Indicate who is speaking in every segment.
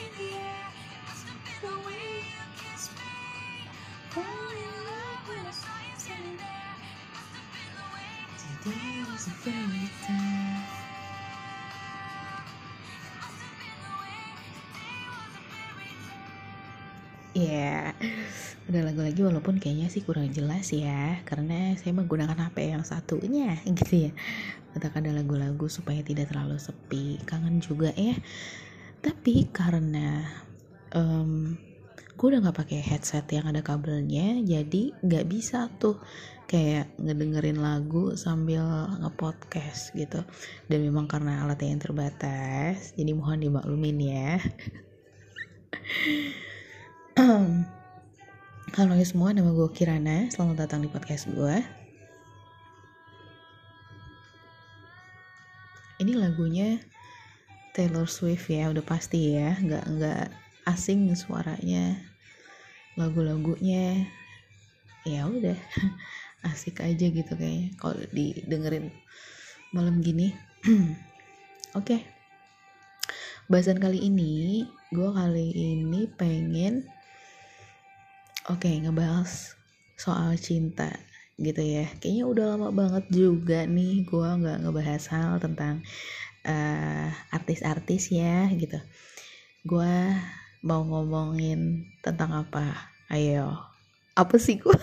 Speaker 1: Today was a fairy tale. Ya, ada lagu lagi walaupun kayaknya sih kurang jelas ya Karena saya menggunakan HP yang satunya gitu ya. Untuk ada lagu-lagu supaya tidak terlalu sepi. Kangen juga ya Tapi karena um, gue udah gak pakai headset yang ada kabelnya Jadi gak bisa tuh kayak ngedengerin lagu sambil ngepodcast gitu Dan memang karena alatnya yang terbatas Jadi mohon dimaklumin ya Halo ya semua, nama gue Kirana. Selamat datang di podcast gue. Ini lagunya Taylor Swift ya, udah pasti ya, nggak nggak asing suaranya, lagu-lagunya, ya udah asik aja gitu kayaknya kalau didengerin malam gini. Oke, okay. bahasan kali ini, gue kali ini pengen Oke, okay, ngebahas soal cinta gitu ya. Kayaknya udah lama banget juga nih gue nggak ngebahas hal tentang uh, artis-artis ya gitu. Gue mau ngomongin tentang apa? Ayo, apa sih gue?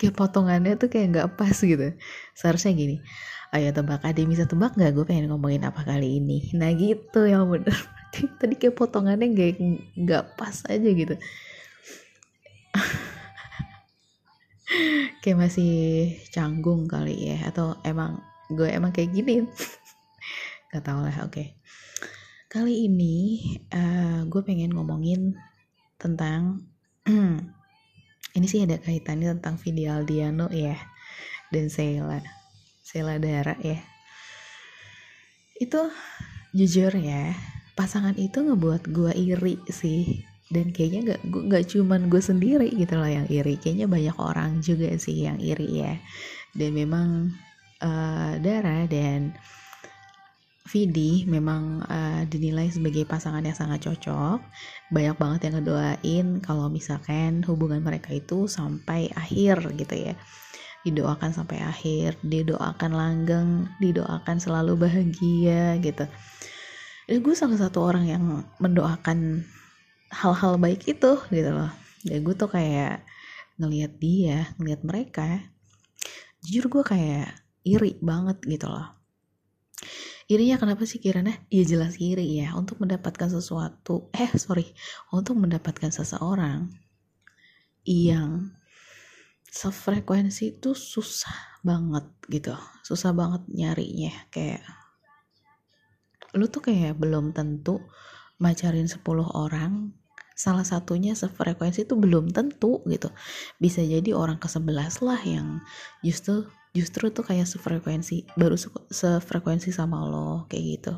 Speaker 1: kayak potongannya tuh kayak nggak pas gitu. Seharusnya gini. Ayo tebak, ada yang bisa tebak nggak? Gue pengen ngomongin apa kali ini. Nah gitu ya bener. Tadi kayak potongannya nggak nggak pas aja gitu kayak masih canggung kali ya atau emang gue emang kayak gini gak tau lah oke okay. kali ini uh, gue pengen ngomongin tentang ini sih ada kaitannya tentang Vidi Aldiano ya dan Sheila Sheila Dara ya itu jujur ya pasangan itu ngebuat gue iri sih dan kayaknya gak gak cuman gue sendiri gitu loh yang iri kayaknya banyak orang juga sih yang iri ya dan memang uh, Dara dan Vidi memang uh, dinilai sebagai pasangan yang sangat cocok. Banyak banget yang ngedoain kalau misalkan hubungan mereka itu sampai akhir gitu ya. Didoakan sampai akhir didoakan langgeng didoakan selalu bahagia gitu. Dan gue salah satu orang yang mendoakan hal-hal baik itu gitu loh. Dan gue tuh kayak ngelihat dia ngelihat mereka jujur gue kayak iri banget gitu loh irinya kenapa sih kiranya ya jelas iri ya. Untuk mendapatkan sesuatu eh sorry. Untuk mendapatkan seseorang yang sefrekuensi itu susah banget gitu. Susah banget nyarinya. Kayak lu tuh kayak belum tentu macarin 10 orang salah satunya sefrekuensi itu belum tentu gitu. Bisa jadi orang ke sebelas lah yang justru justru tuh kayak sefrekuensi baru sefrekuensi sama lo kayak gitu.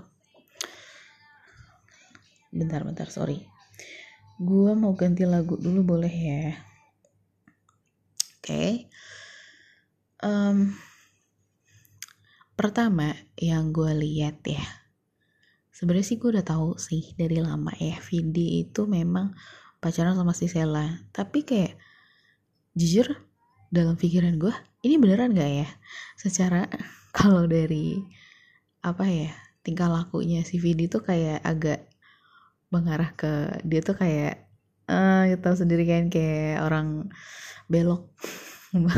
Speaker 1: Bentar bentar sorry. Gue mau ganti lagu dulu boleh ya? Oke. Okay. um, pertama yang gue lihat ya sebenarnya sih gue udah tahu sih dari lama ya Vindi itu memang pacaran sama si Sela. Tapi kayak jujur dalam pikiran gue ini beneran gak ya? Secara kalau dari apa ya tingkah lakunya si Vindi tuh kayak agak mengarah ke dia tuh kayak ah uh, tahu sendiri kan kayak orang belok.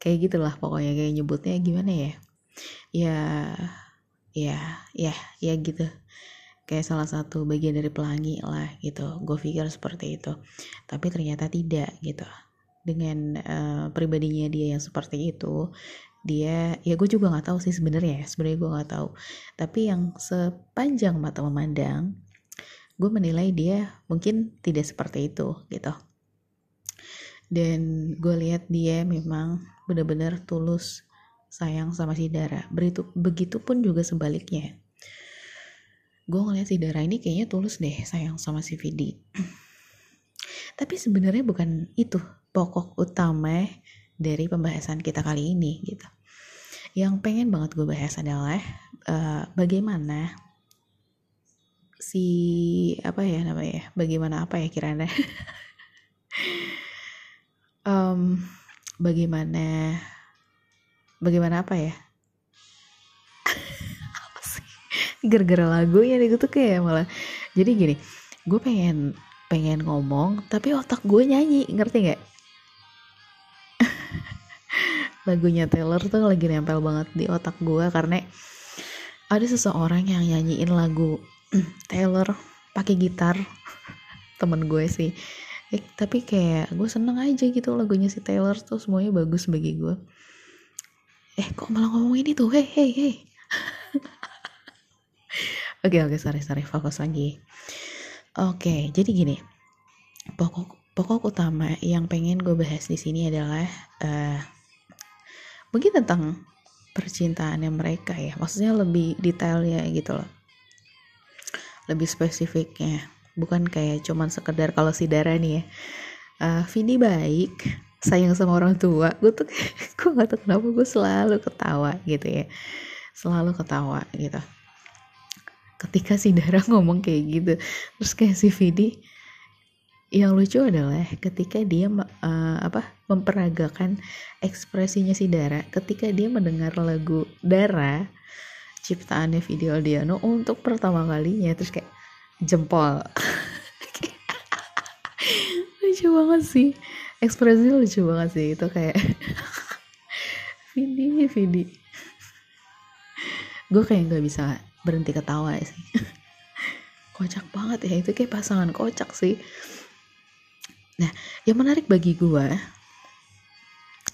Speaker 1: Kayak gitulah pokoknya kayak nyebutnya gimana ya? Ya ya ya ya gitu. Kayak salah satu bagian dari pelangi lah gitu. Gue pikir seperti itu. Tapi ternyata tidak gitu dengan uh, pribadinya dia yang seperti itu dia ya gue juga nggak tahu sih sebenarnya ya sebenarnya gue nggak tahu tapi yang sepanjang mata memandang gue menilai dia mungkin tidak seperti itu gitu dan gue lihat dia memang benar-benar tulus sayang sama si Dara. Begitu, begitupun juga sebaliknya. Gue ngeliat si Dara ini kayaknya tulus deh sayang sama si Vidi. Tapi sebenarnya bukan itu pokok utama dari pembahasan kita kali ini gitu. Yang pengen banget gue bahas adalah uh, bagaimana si apa ya namanya bagaimana apa ya kiranya? Um, bagaimana bagaimana apa ya? Gara-gara lagunya nih gue tuh kayak malah jadi gini gue pengen pengen ngomong tapi otak gue nyanyi ngerti nggak? Lagunya Taylor tuh lagi nempel banget di otak gue karena ada seseorang yang nyanyiin lagu Taylor pakai gitar. Temen gue sih. Eh, tapi kayak gue seneng aja gitu lagunya si Taylor tuh semuanya bagus bagi gue. Eh kok malah ngomong ini tuh? Hei hei hei oke oke sorry sorry fokus lagi oke jadi gini. Pokok pokok utama yang pengen gue bahas di sini adalah uh, mungkin tentang percintaannya mereka ya. Maksudnya lebih detailnya gitu loh. Lebih spesifiknya. Bukan kayak cuman sekedar kalau si Dara nih ya. Uh, Vini baik sayang sama orang tua. Gue tuh gue gak tau kenapa gue selalu ketawa gitu ya. Selalu ketawa gitu ketika si Dara ngomong kayak gitu. Terus kayak si Vidi yang lucu adalah ketika dia uh, apa memperagakan ekspresinya si Dara ketika dia mendengar lagu Dara ciptaannya video Aldiano untuk pertama kalinya terus kayak jempol. Lucu banget sih. Ekspresinya lucu banget sih itu kayak Vidi Vidi. Gue kayak nggak bisa berhenti ketawa sih kocak banget ya itu kayak pasangan kocak sih Nah, yang menarik bagi gue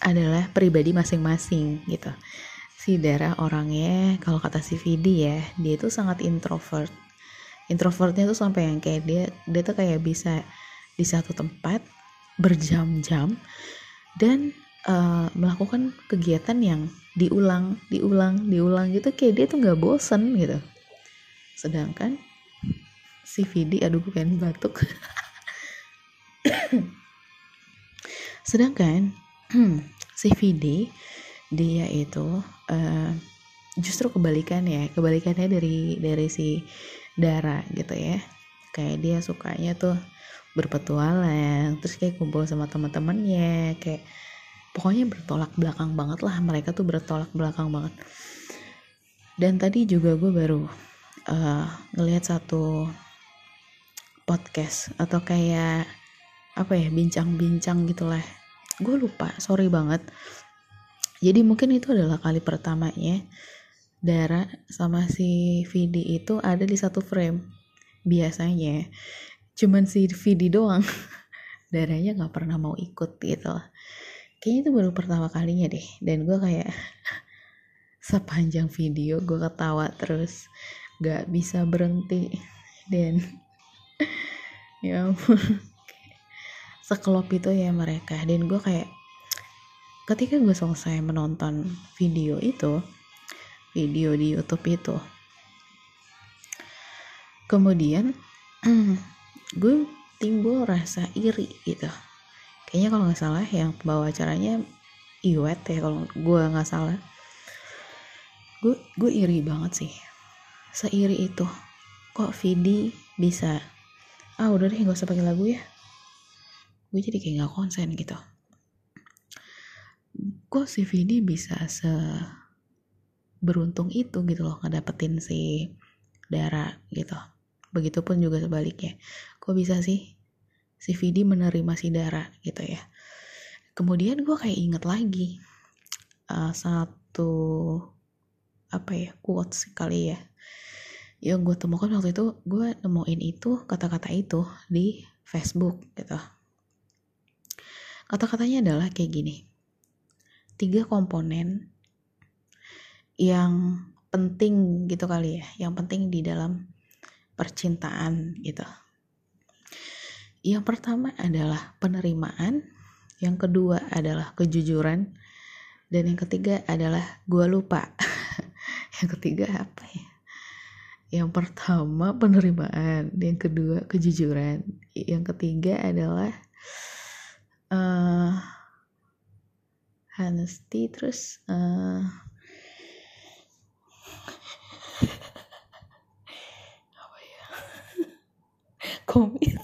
Speaker 1: adalah pribadi masing-masing gitu. Si Dara orangnya, kalau kata si Vidi ya, dia itu sangat introvert. Introvertnya tuh sampai yang kayak dia, dia tuh kayak bisa di satu tempat berjam-jam dan uh, melakukan kegiatan yang diulang, diulang, diulang gitu kayak dia tuh nggak bosen gitu. Sedangkan si Vidi, aduh gue pengen batuk. sedangkan si VD dia itu uh, justru kebalikannya kebalikannya dari dari si Dara gitu ya kayak dia sukanya tuh berpetualang terus kayak kumpul sama teman-temannya kayak pokoknya bertolak belakang banget lah. Mereka tuh bertolak belakang banget. Dan tadi juga gue baru uh, ngelihat satu podcast atau kayak apa ya bincang-bincang gitulah. Gue lupa sorry banget. Jadi mungkin itu adalah kali pertamanya Dara sama si Vidi itu ada di satu frame biasanya. Cuman si Vidi doang. Daranya nggak pernah mau ikut gitu kayaknya itu baru pertama kalinya deh. Dan gue kayak sepanjang video gue ketawa terus gak bisa berhenti. Dan ya ampun. Sekelop itu ya mereka. Dan gue kayak ketika gue selesai menonton video itu video di YouTube itu kemudian gue timbul rasa iri gitu kayaknya kalau nggak salah yang pembawa acaranya Iwet ya kalau gue nggak salah. Gue gue iri banget sih. Seiri itu. Kok Vidi bisa? Ah udah deh gak usah pakai lagu ya. Gue jadi kayak gak konsen gitu. Kok si Vini bisa se beruntung itu gitu loh ngedapetin si Dara gitu. Begitupun juga sebaliknya. Kok bisa sih si Vidi menerima si Dara gitu ya kemudian gue kayak inget lagi uh, satu apa ya quotes kali ya yang gue temukan waktu itu gue nemuin itu kata-kata itu di Facebook gitu Kata-katanya adalah kayak gini. Tiga komponen yang penting gitu kali ya, yang penting di dalam percintaan gitu. Yang pertama adalah penerimaan, yang kedua adalah kejujuran, dan yang ketiga adalah gua lupa. yang ketiga apa ya? Yang pertama penerimaan, yang kedua kejujuran, yang ketiga adalah uh, honesty terus uh, apa ya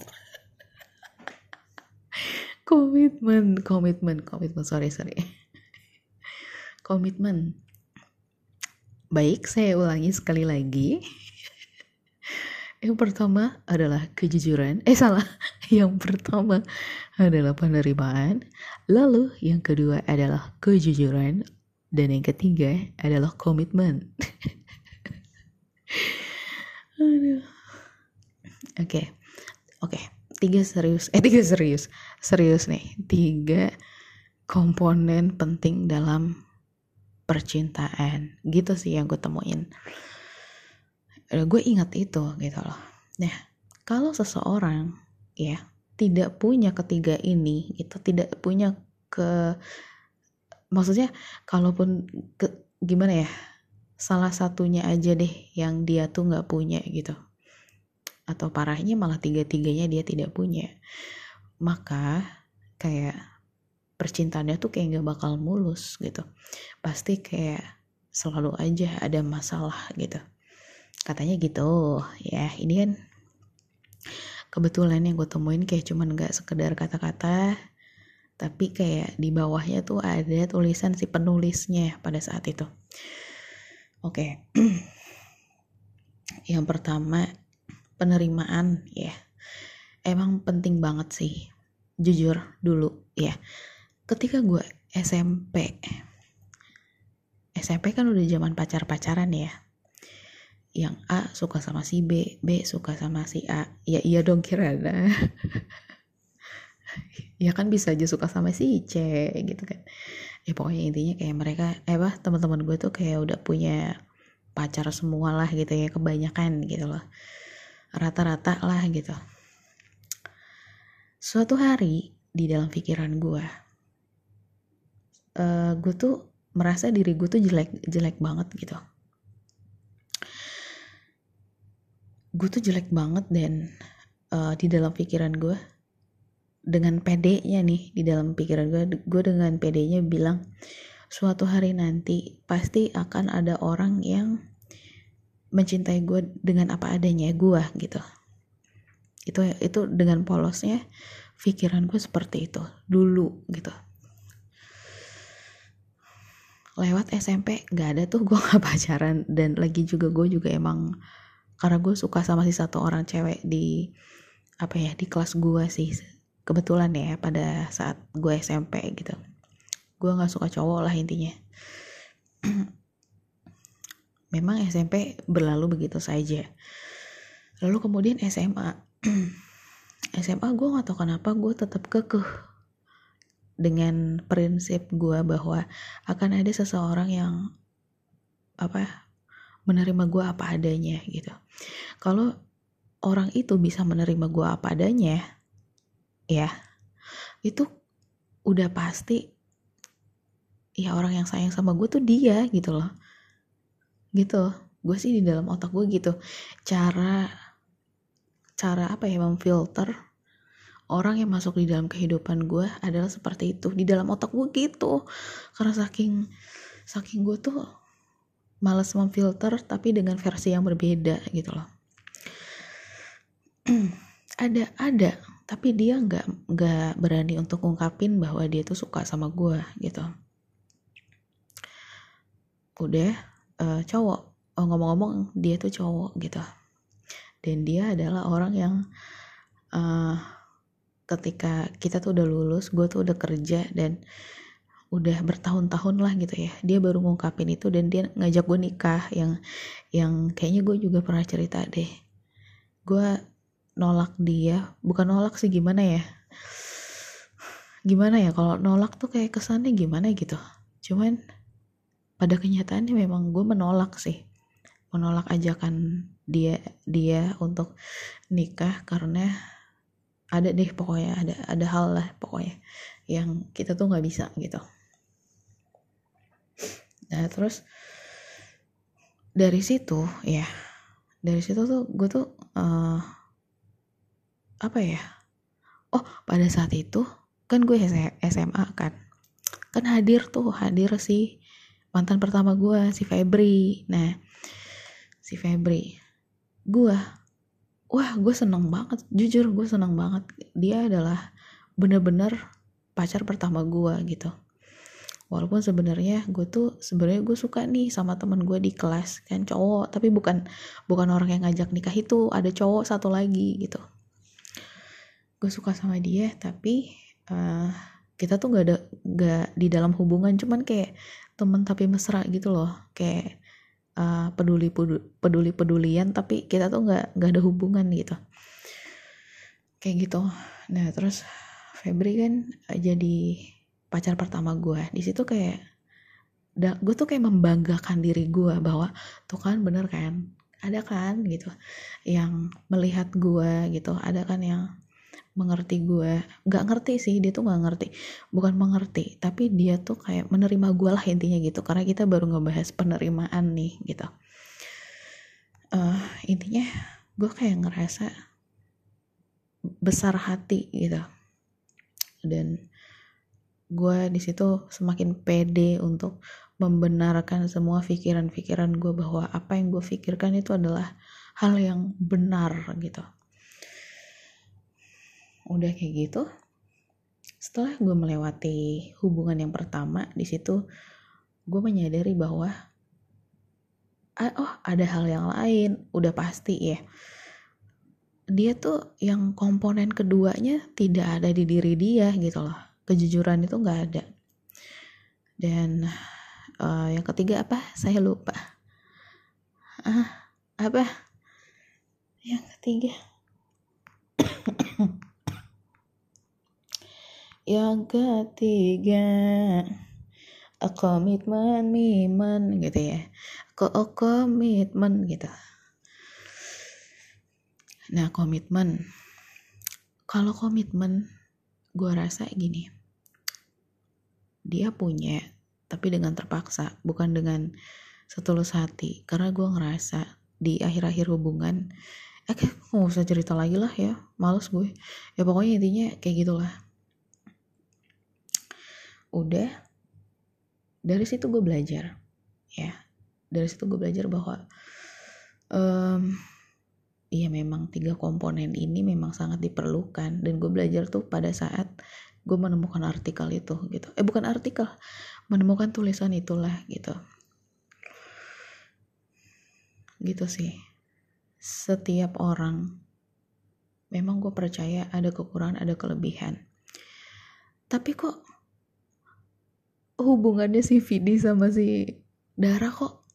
Speaker 1: komitmen komitmen komitmen. Sorry sorry. Komitmen. Baik saya ulangi sekali lagi. Yang pertama adalah kejujuran. Eh salah. Yang pertama adalah penerimaan. Lalu yang kedua adalah kejujuran. Dan yang ketiga adalah komitmen. Aduh. Oke. Okay. oke. Okay. tiga serius. Eh tiga serius serius nih tiga komponen penting dalam percintaan. Gitu sih yang gue temuin. Gue ingat itu gitu loh. Nah kalau seseorang ya tidak punya ketiga ini itu tidak punya ke maksudnya kalaupun ke, gimana ya salah satunya aja deh yang dia tuh nggak punya gitu. Atau parahnya malah tiga-tiganya dia tidak punya maka kayak percintaannya tuh kayak nggak bakal mulus gitu. Pasti kayak selalu aja ada masalah gitu. Katanya gitu ya ini kan kebetulan yang gue temuin kayak cuman gak sekedar kata-kata tapi kayak di bawahnya tuh ada tulisan si penulisnya pada saat itu. Oke. Okay. yang pertama penerimaan ya. Emang penting banget sih jujur dulu ya ketika gue SMP SMP kan udah zaman pacar-pacaran ya yang A suka sama si B, B suka sama si A. Ya iya dong Kirana. ya kan bisa aja suka sama si C gitu kan. Ya pokoknya intinya kayak mereka, eh bah teman-teman gue tuh kayak udah punya pacar semua lah gitu ya kebanyakan gitu loh. Rata-rata lah gitu. Suatu hari di dalam pikiran gue, uh, gue tuh merasa diri gue tuh jelek jelek banget gitu. Gue tuh jelek banget dan uh, di dalam pikiran gue dengan PD-nya nih di dalam pikiran gue gue dengan PD-nya bilang suatu hari nanti pasti akan ada orang yang mencintai gue dengan apa adanya gue gitu itu itu dengan polosnya pikiran gue seperti itu dulu gitu. Lewat SMP gak ada tuh gue gak pacaran. Dan lagi juga gue juga emang karena gue suka sama si satu orang cewek di apa ya di kelas gue sih. Kebetulan ya pada saat gue SMP gitu. Gue nggak suka cowok lah intinya. Memang SMP berlalu begitu saja. Lalu kemudian SMA SMA gue nggak tahu kenapa gue tetap kekeh dengan prinsip gue bahwa akan ada seseorang yang apa menerima gue apa adanya gitu. Kalau orang itu bisa menerima gue apa adanya ya itu udah pasti ya orang yang sayang sama gue tuh dia gitu loh. Gitu gue sih di dalam otak gue gitu. Cara cara apa ya memfilter orang yang masuk di dalam kehidupan gue adalah seperti itu. Di dalam otak gue gitu. Karena saking saking gue tuh males memfilter tapi dengan versi yang berbeda gitu loh. Ada ada tapi dia nggak nggak berani untuk ngungkapin bahwa dia tuh suka sama gue gitu. Udah uh, cowok oh, ngomong-ngomong dia tuh cowok gitu dan dia adalah orang yang uh, ketika kita tuh udah lulus gue tuh udah kerja dan udah bertahun-tahun lah gitu ya. Dia baru ngungkapin itu dan dia ngajak gue nikah yang yang kayaknya gue juga pernah cerita deh. Gue nolak dia bukan nolak sih gimana ya? Gimana ya kalau nolak tuh kayak kesannya gimana gitu. Cuman pada kenyataannya memang gue menolak sih. Menolak ajakan dia dia untuk nikah karena ada deh pokoknya ada ada hal lah pokoknya yang kita tuh nggak bisa gitu. Nah terus dari situ ya dari situ tuh gue tuh uh, apa ya? Oh pada saat itu kan gue SMA kan. Kan hadir tuh hadir si mantan pertama gue si Febri. Nah si Febri gue wah gue seneng banget jujur gue seneng banget. Dia adalah bener-bener pacar pertama gue gitu. Walaupun sebenarnya gue tuh sebenarnya gue suka nih sama temen gue di kelas kan cowok. Tapi bukan bukan orang yang ngajak nikah itu ada cowok satu lagi gitu. Gue suka sama dia tapi uh, kita tuh gak ada gak di dalam hubungan. Cuman kayak temen tapi mesra gitu loh. Kayak uh, peduli peduli pedulian tapi kita tuh nggak nggak ada hubungan gitu. Kayak gitu. Nah terus Febri kan jadi pacar pertama gue di situ kayak gue tuh kayak membanggakan diri gue bahwa tuh kan bener kan? Ada kan? gitu. Yang melihat gue gitu. Ada kan yang mengerti gue. Nggak ngerti sih dia tuh nggak ngerti. Bukan mengerti tapi dia tuh kayak menerima gue lah intinya gitu. Karena kita baru ngebahas penerimaan nih gitu. Uh, intinya gue kayak ngerasa besar hati gitu. Dan gue di situ semakin pede untuk membenarkan semua pikiran-pikiran gue bahwa apa yang gue pikirkan itu adalah hal yang benar gitu udah kayak gitu setelah gue melewati hubungan yang pertama di situ gue menyadari bahwa oh ada hal yang lain. Udah pasti ya. Dia tuh yang komponen keduanya tidak ada di diri dia gitu loh. Kejujuran itu nggak ada. Dan uh, yang ketiga apa? Saya lupa. Ah apa? Yang ketiga yang ketiga. Komitmen miman gitu ya. Ko komitmen gitu. Nah komitmen kalau komitmen gue rasa gini. Dia punya tapi dengan terpaksa bukan dengan setulus hati. Karena gue ngerasa di akhir-akhir hubungan eh kayak nggak usah cerita lagi lah ya. Males gue. Ya pokoknya intinya kayak gitulah udah. Dari situ gue belajar. Ya. Dari situ gue belajar bahwa um, iya memang tiga komponen ini memang sangat diperlukan. Dan gue belajar tuh pada saat gue menemukan artikel itu gitu. Eh bukan artikel. Menemukan tulisan itulah gitu. Gitu sih. Setiap orang memang gue percaya ada kekurangan ada kelebihan. Tapi kok hubungannya si Vidi sama si Dara kok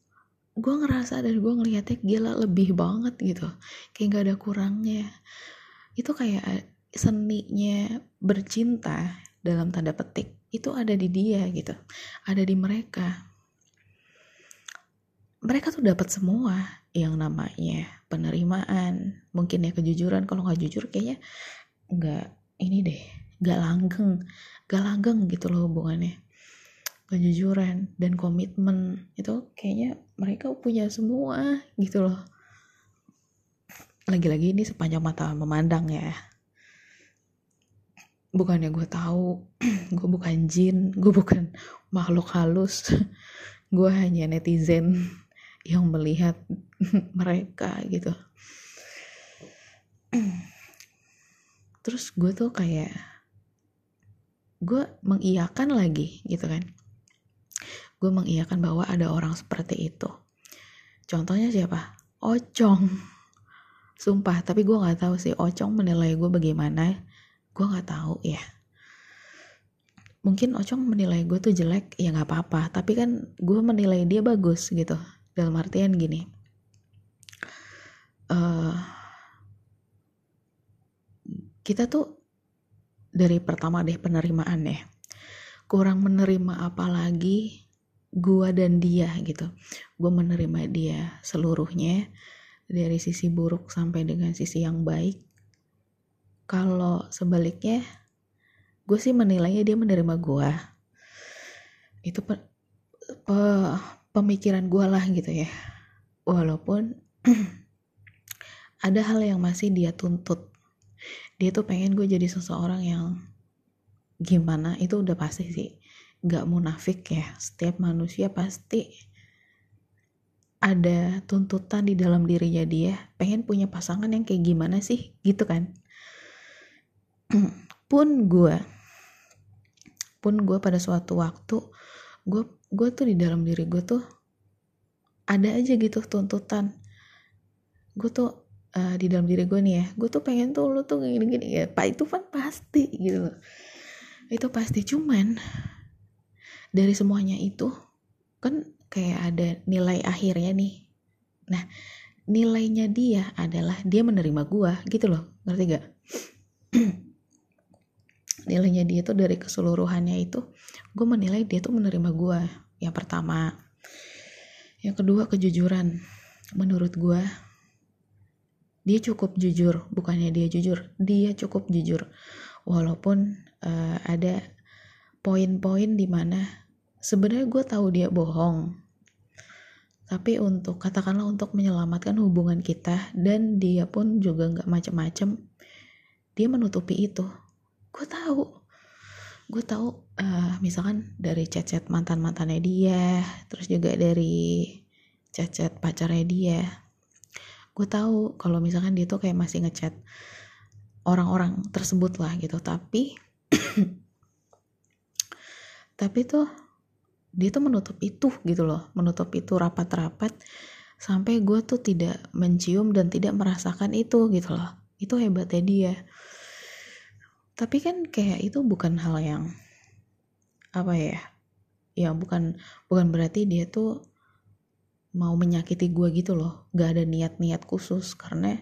Speaker 1: gue ngerasa dan gue ngelihatnya gila lebih banget gitu. Kayak gak ada kurangnya. Itu kayak seninya bercinta dalam tanda petik itu ada di dia gitu. Ada di mereka. Mereka tuh dapat semua yang namanya penerimaan mungkin ya kejujuran. Kalau nggak jujur kayaknya nggak ini deh nggak langgeng nggak langgeng gitu loh hubungannya kejujuran dan komitmen. Itu kayaknya mereka punya semua gitu loh. Lagi-lagi ini sepanjang mata memandang ya. Bukannya gue tahu gue bukan jin gue bukan makhluk halus. Gue hanya netizen yang melihat mereka gitu. Terus gue tuh kayak gue mengiyakan lagi gitu kan gue mengiyakan bahwa ada orang seperti itu. Contohnya siapa? Ocong. Sumpah tapi gue nggak tahu sih Ocong menilai gue bagaimana. Gue nggak tahu ya. Mungkin Ocong menilai gue tuh jelek ya nggak apa-apa. Tapi kan gue menilai dia bagus gitu. Dalam artian gini. Uh, kita tuh dari pertama deh penerimaan ya. Kurang menerima apa lagi gua dan dia gitu. Gue menerima dia seluruhnya dari sisi buruk sampai dengan sisi yang baik. Kalau sebaliknya gue sih menilainya dia menerima gue itu pe, pe, pemikiran gue lah gitu ya. Walaupun ada hal yang masih dia tuntut. Dia tuh pengen gue jadi seseorang yang gimana itu udah pasti sih gak munafik ya. Setiap manusia pasti ada tuntutan di dalam dirinya dia. Pengen punya pasangan yang kayak gimana sih? Gitu kan. Pun gue pun gue pada suatu waktu gue gue tuh di dalam diri gue tuh ada aja gitu tuntutan. Gue tuh uh, di dalam diri gue nih ya gue tuh pengen tuh lu tuh gini gini ya pak itu kan pasti gitu. Itu pasti. Cuman dari semuanya itu kan kayak ada nilai akhirnya nih. Nah nilainya dia adalah dia menerima gue gitu loh. Ngerti gak nilainya dia tuh dari keseluruhannya itu gue menilai dia tuh menerima gue yang pertama. Yang kedua kejujuran. Menurut gue dia cukup jujur. Bukannya dia jujur dia cukup jujur. Walaupun uh, ada poin-poin di mana sebenarnya gue tahu dia bohong. Tapi untuk katakanlah untuk menyelamatkan hubungan kita dan dia pun juga nggak macem-macem dia menutupi itu. Gue tahu. Gue tahu uh, misalkan dari chat-chat mantan mantannya dia terus juga dari chat-chat pacarnya dia. Gue tahu kalau misalkan dia tuh kayak masih ngechat orang-orang tersebut lah gitu. Tapi tapi tuh dia tuh menutup itu gitu loh menutup itu rapat-rapat sampai gue tuh tidak mencium dan tidak merasakan itu gitu loh. Itu hebatnya dia. Tapi kan kayak itu bukan hal yang apa ya ya bukan bukan berarti dia tuh mau menyakiti gue gitu loh. Gak ada niat-niat khusus karena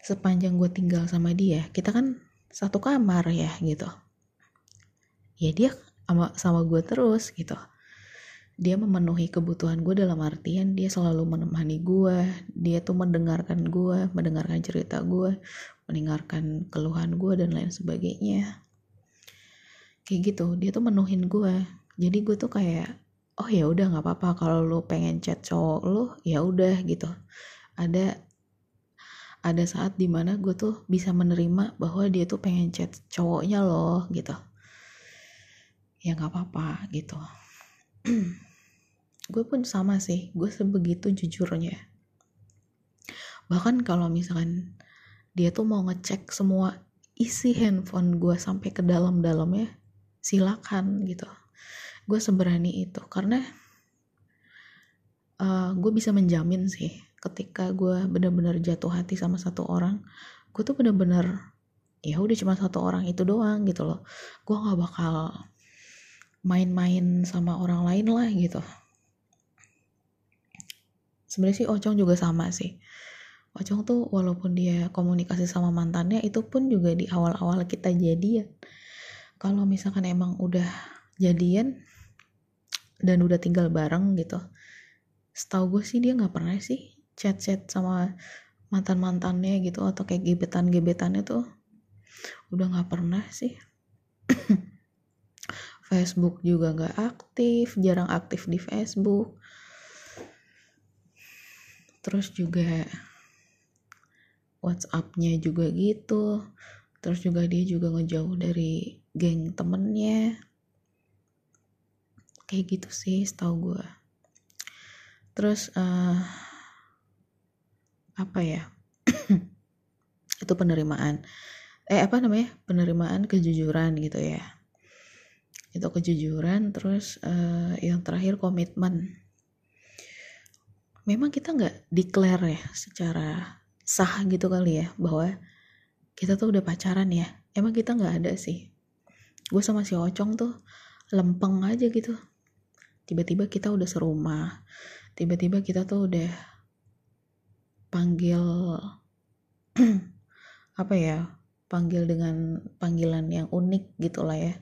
Speaker 1: sepanjang gue tinggal sama dia kita kan satu kamar ya gitu. Ya dia sama sama gue terus gitu. Dia memenuhi kebutuhan gue dalam artian dia selalu menemani gue dia tuh mendengarkan gue mendengarkan cerita gue mendengarkan keluhan gue dan lain sebagainya. Kayak gitu dia tuh menuhin gue jadi gue tuh kayak oh ya udah nggak apa-apa. Kalau lu pengen chat cowok lu ya udah gitu. Ada ada saat di mana gue tuh bisa menerima bahwa dia tuh pengen chat cowoknya loh gitu ya nggak apa-apa gitu. Gue pun sama sih gue sebegitu jujurnya. Bahkan kalau misalkan dia tuh mau ngecek semua isi handphone gue sampai ke dalam-dalamnya silakan gitu. Gue seberani itu karena uh, gue bisa menjamin sih ketika gue benar-benar jatuh hati sama satu orang gue tuh benar-benar ya udah cuma satu orang itu doang gitu loh. Gue nggak bakal main-main sama orang lain lah gitu. Sebenarnya sih Ocong juga sama sih. Ocong tuh walaupun dia komunikasi sama mantannya itu pun juga di awal-awal kita jadian. Kalau misalkan emang udah jadian dan udah tinggal bareng gitu setahu gue sih dia nggak pernah sih chat-chat sama mantan-mantannya gitu atau kayak gebetan-gebetannya tuh udah nggak pernah sih Facebook juga nggak aktif jarang aktif di Facebook. Terus juga WhatsAppnya juga gitu. Terus juga dia juga ngejauh dari geng temennya. Kayak gitu sih setahu gue terus uh, apa ya? Itu penerimaan. Eh apa namanya? Penerimaan kejujuran gitu ya itu kejujuran terus uh, yang terakhir komitmen. Memang kita nggak declare ya secara sah gitu kali ya bahwa kita tuh udah pacaran ya. Emang kita nggak ada sih. Gue sama si Ocong tuh lempeng aja gitu. Tiba-tiba kita udah serumah. Tiba-tiba kita tuh udah panggil apa ya panggil dengan panggilan yang unik gitu lah ya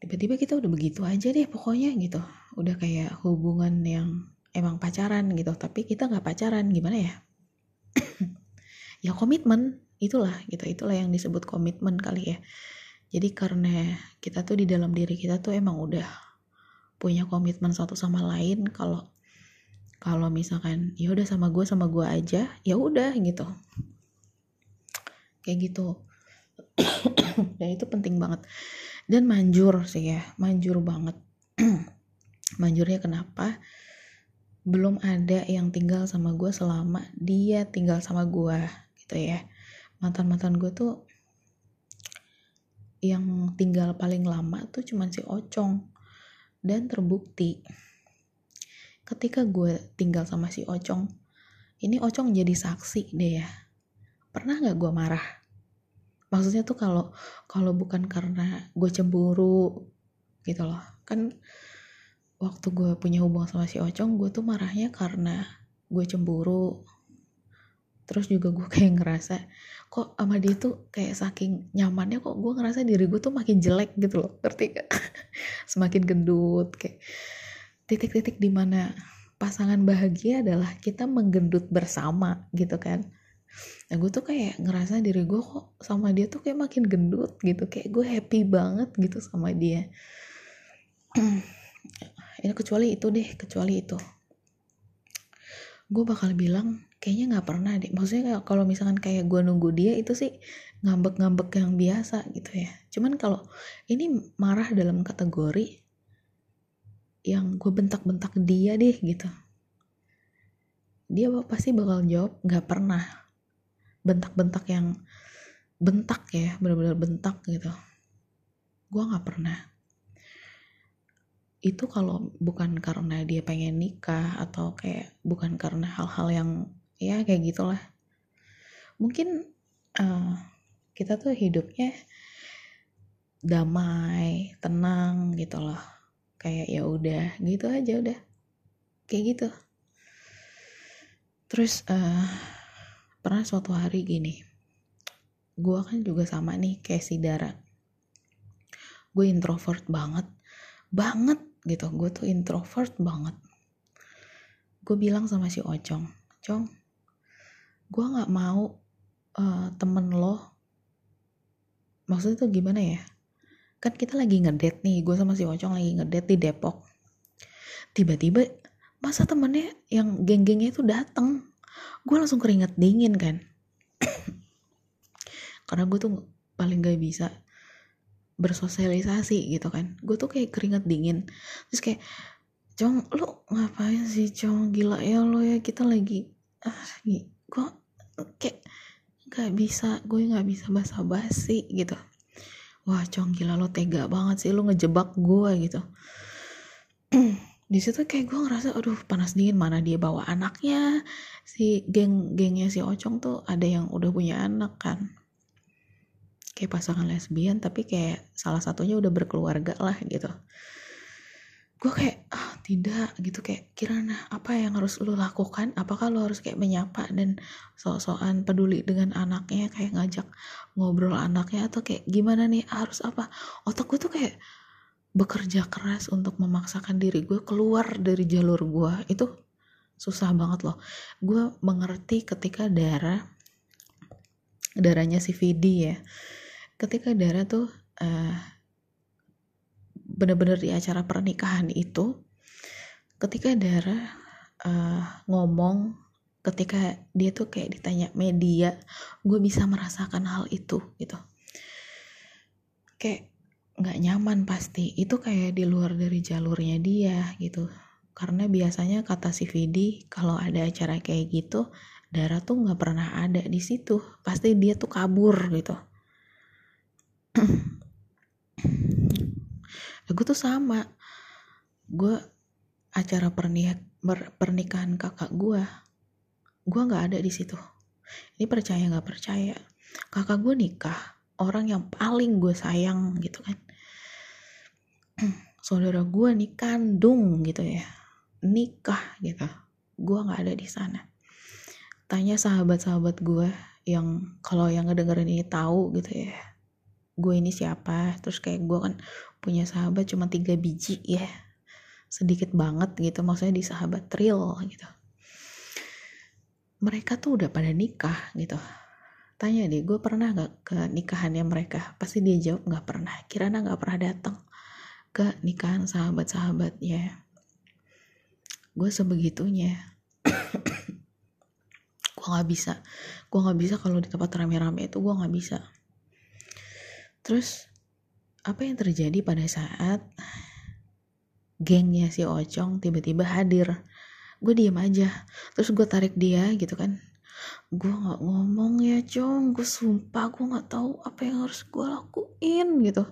Speaker 1: tiba-tiba kita udah begitu aja deh pokoknya gitu. Udah kayak hubungan yang emang pacaran gitu. Tapi kita nggak pacaran gimana ya? Ya komitmen itulah gitu. Itulah yang disebut komitmen kali ya. Jadi karena kita tuh di dalam diri kita tuh emang udah punya komitmen satu sama lain kalau kalau misalkan ya udah sama gue sama gue aja ya udah gitu. Kayak gitu. Dan itu penting banget dan manjur sih ya manjur banget. Manjurnya kenapa? Belum ada yang tinggal sama gue selama dia tinggal sama gue gitu ya. Mantan mantan gue tuh yang tinggal paling lama tuh cuman si Ocong. Dan terbukti ketika gue tinggal sama si Ocong ini Ocong jadi saksi deh ya. Pernah nggak gue marah maksudnya tuh kalau kalau bukan karena gue cemburu gitu loh. Kan waktu gue punya hubungan sama si Ocong gue tuh marahnya karena gue cemburu. Terus juga gue kayak ngerasa kok sama dia tuh kayak saking nyamannya kok gue ngerasa diri gue tuh makin jelek gitu loh. Ngerti gak semakin gendut kayak titik-titik di mana pasangan bahagia adalah kita menggendut bersama gitu kan nah gue tuh kayak ngerasa diri gue kok sama dia tuh kayak makin gendut gitu. Kayak gue happy banget gitu sama dia. Ini kecuali itu deh kecuali itu. Gue bakal bilang kayaknya nggak pernah deh. Maksudnya kalau misalkan kayak gue nunggu dia itu sih ngambek-ngambek yang biasa gitu ya. Cuman kalau ini marah dalam kategori yang gue bentak-bentak dia deh gitu. Dia pasti bakal jawab nggak pernah bentak-bentak yang bentak ya benar-benar bentak gitu. Gue nggak pernah. Itu kalau bukan karena dia pengen nikah atau kayak bukan karena hal-hal yang ya kayak gitulah. Mungkin uh, kita tuh hidupnya damai tenang gitu loh kayak ya udah gitu aja udah. Kayak gitu. Terus uh, pernah suatu hari gini gue kan juga sama nih kayak si Dara. Gue introvert banget banget gitu. Gue tuh introvert banget. Gue bilang sama si Ocong Cong gue nggak mau uh, temen lo. Maksudnya tuh gimana ya? Kan kita lagi ngedet nih gue sama si Ocong lagi ngedet di Depok. Tiba-tiba masa temennya yang geng-gengnya itu datang gue langsung keringet dingin kan. Karena gue tuh paling gak bisa bersosialisasi gitu kan. Gue tuh kayak keringet dingin. Terus kayak cong lu ngapain sih cong? Gila ya lo ya kita lagi ah gue kayak nggak bisa gue nggak bisa basa basi gitu. Wah cong gila lo tega banget sih lo ngejebak gue gitu di situ kayak gue ngerasa aduh panas dingin mana dia bawa anaknya? Si geng gengnya si Ocong tuh ada yang udah punya anak kan. Kayak pasangan lesbian tapi kayak salah satunya udah berkeluarga lah gitu. Gue kayak ah tidak gitu. Kayak kirana apa yang harus lo lakukan? Apakah lo harus kayak menyapa dan sok-sokan peduli dengan anaknya? Kayak ngajak ngobrol anaknya atau kayak gimana nih? Harus apa? Otak gue tuh kayak bekerja keras untuk memaksakan diri gue keluar dari jalur gue itu susah banget loh. Gue mengerti ketika darah darahnya si Vidi ya ketika Dara tuh uh, bener-bener di acara pernikahan itu ketika Dara uh, ngomong ketika dia tuh kayak ditanya media gue bisa merasakan hal itu gitu. Kayak nggak nyaman pasti. Itu kayak di luar dari jalurnya dia gitu. Karena biasanya kata si Vidi kalau ada acara kayak gitu Dara tuh nggak pernah ada di situ. Pasti dia tuh kabur gitu. Gue tuh sama. Gue acara pernik pernikahan kakak gue gue nggak ada di situ. Ini percaya nggak percaya? Kakak gue nikah orang yang paling gue sayang gitu kan saudara gue nih kandung gitu ya. Nikah gitu. Gue nggak ada di sana. Tanya sahabat-sahabat gue yang kalau yang ngedengerin ini tahu gitu ya gue ini siapa? Terus kayak gue kan punya sahabat cuma tiga biji ya. Sedikit banget gitu maksudnya di sahabat real gitu. Mereka tuh udah pada nikah gitu. Tanya deh gue pernah gak ke nikahannya mereka? Pasti dia jawab gak pernah. Kirana gak pernah datang ke nikahan sahabat-sahabatnya. Gue sebegitunya. Gue nggak bisa. Gue nggak bisa kalau di tempat rame-rame itu gue nggak bisa. Terus apa yang terjadi pada saat gengnya si Ocong tiba-tiba hadir? Gue diem aja. Terus gue tarik dia gitu kan. Gue nggak ngomong ya cong. Gue sumpah gue nggak tahu apa yang harus gue lakuin gitu.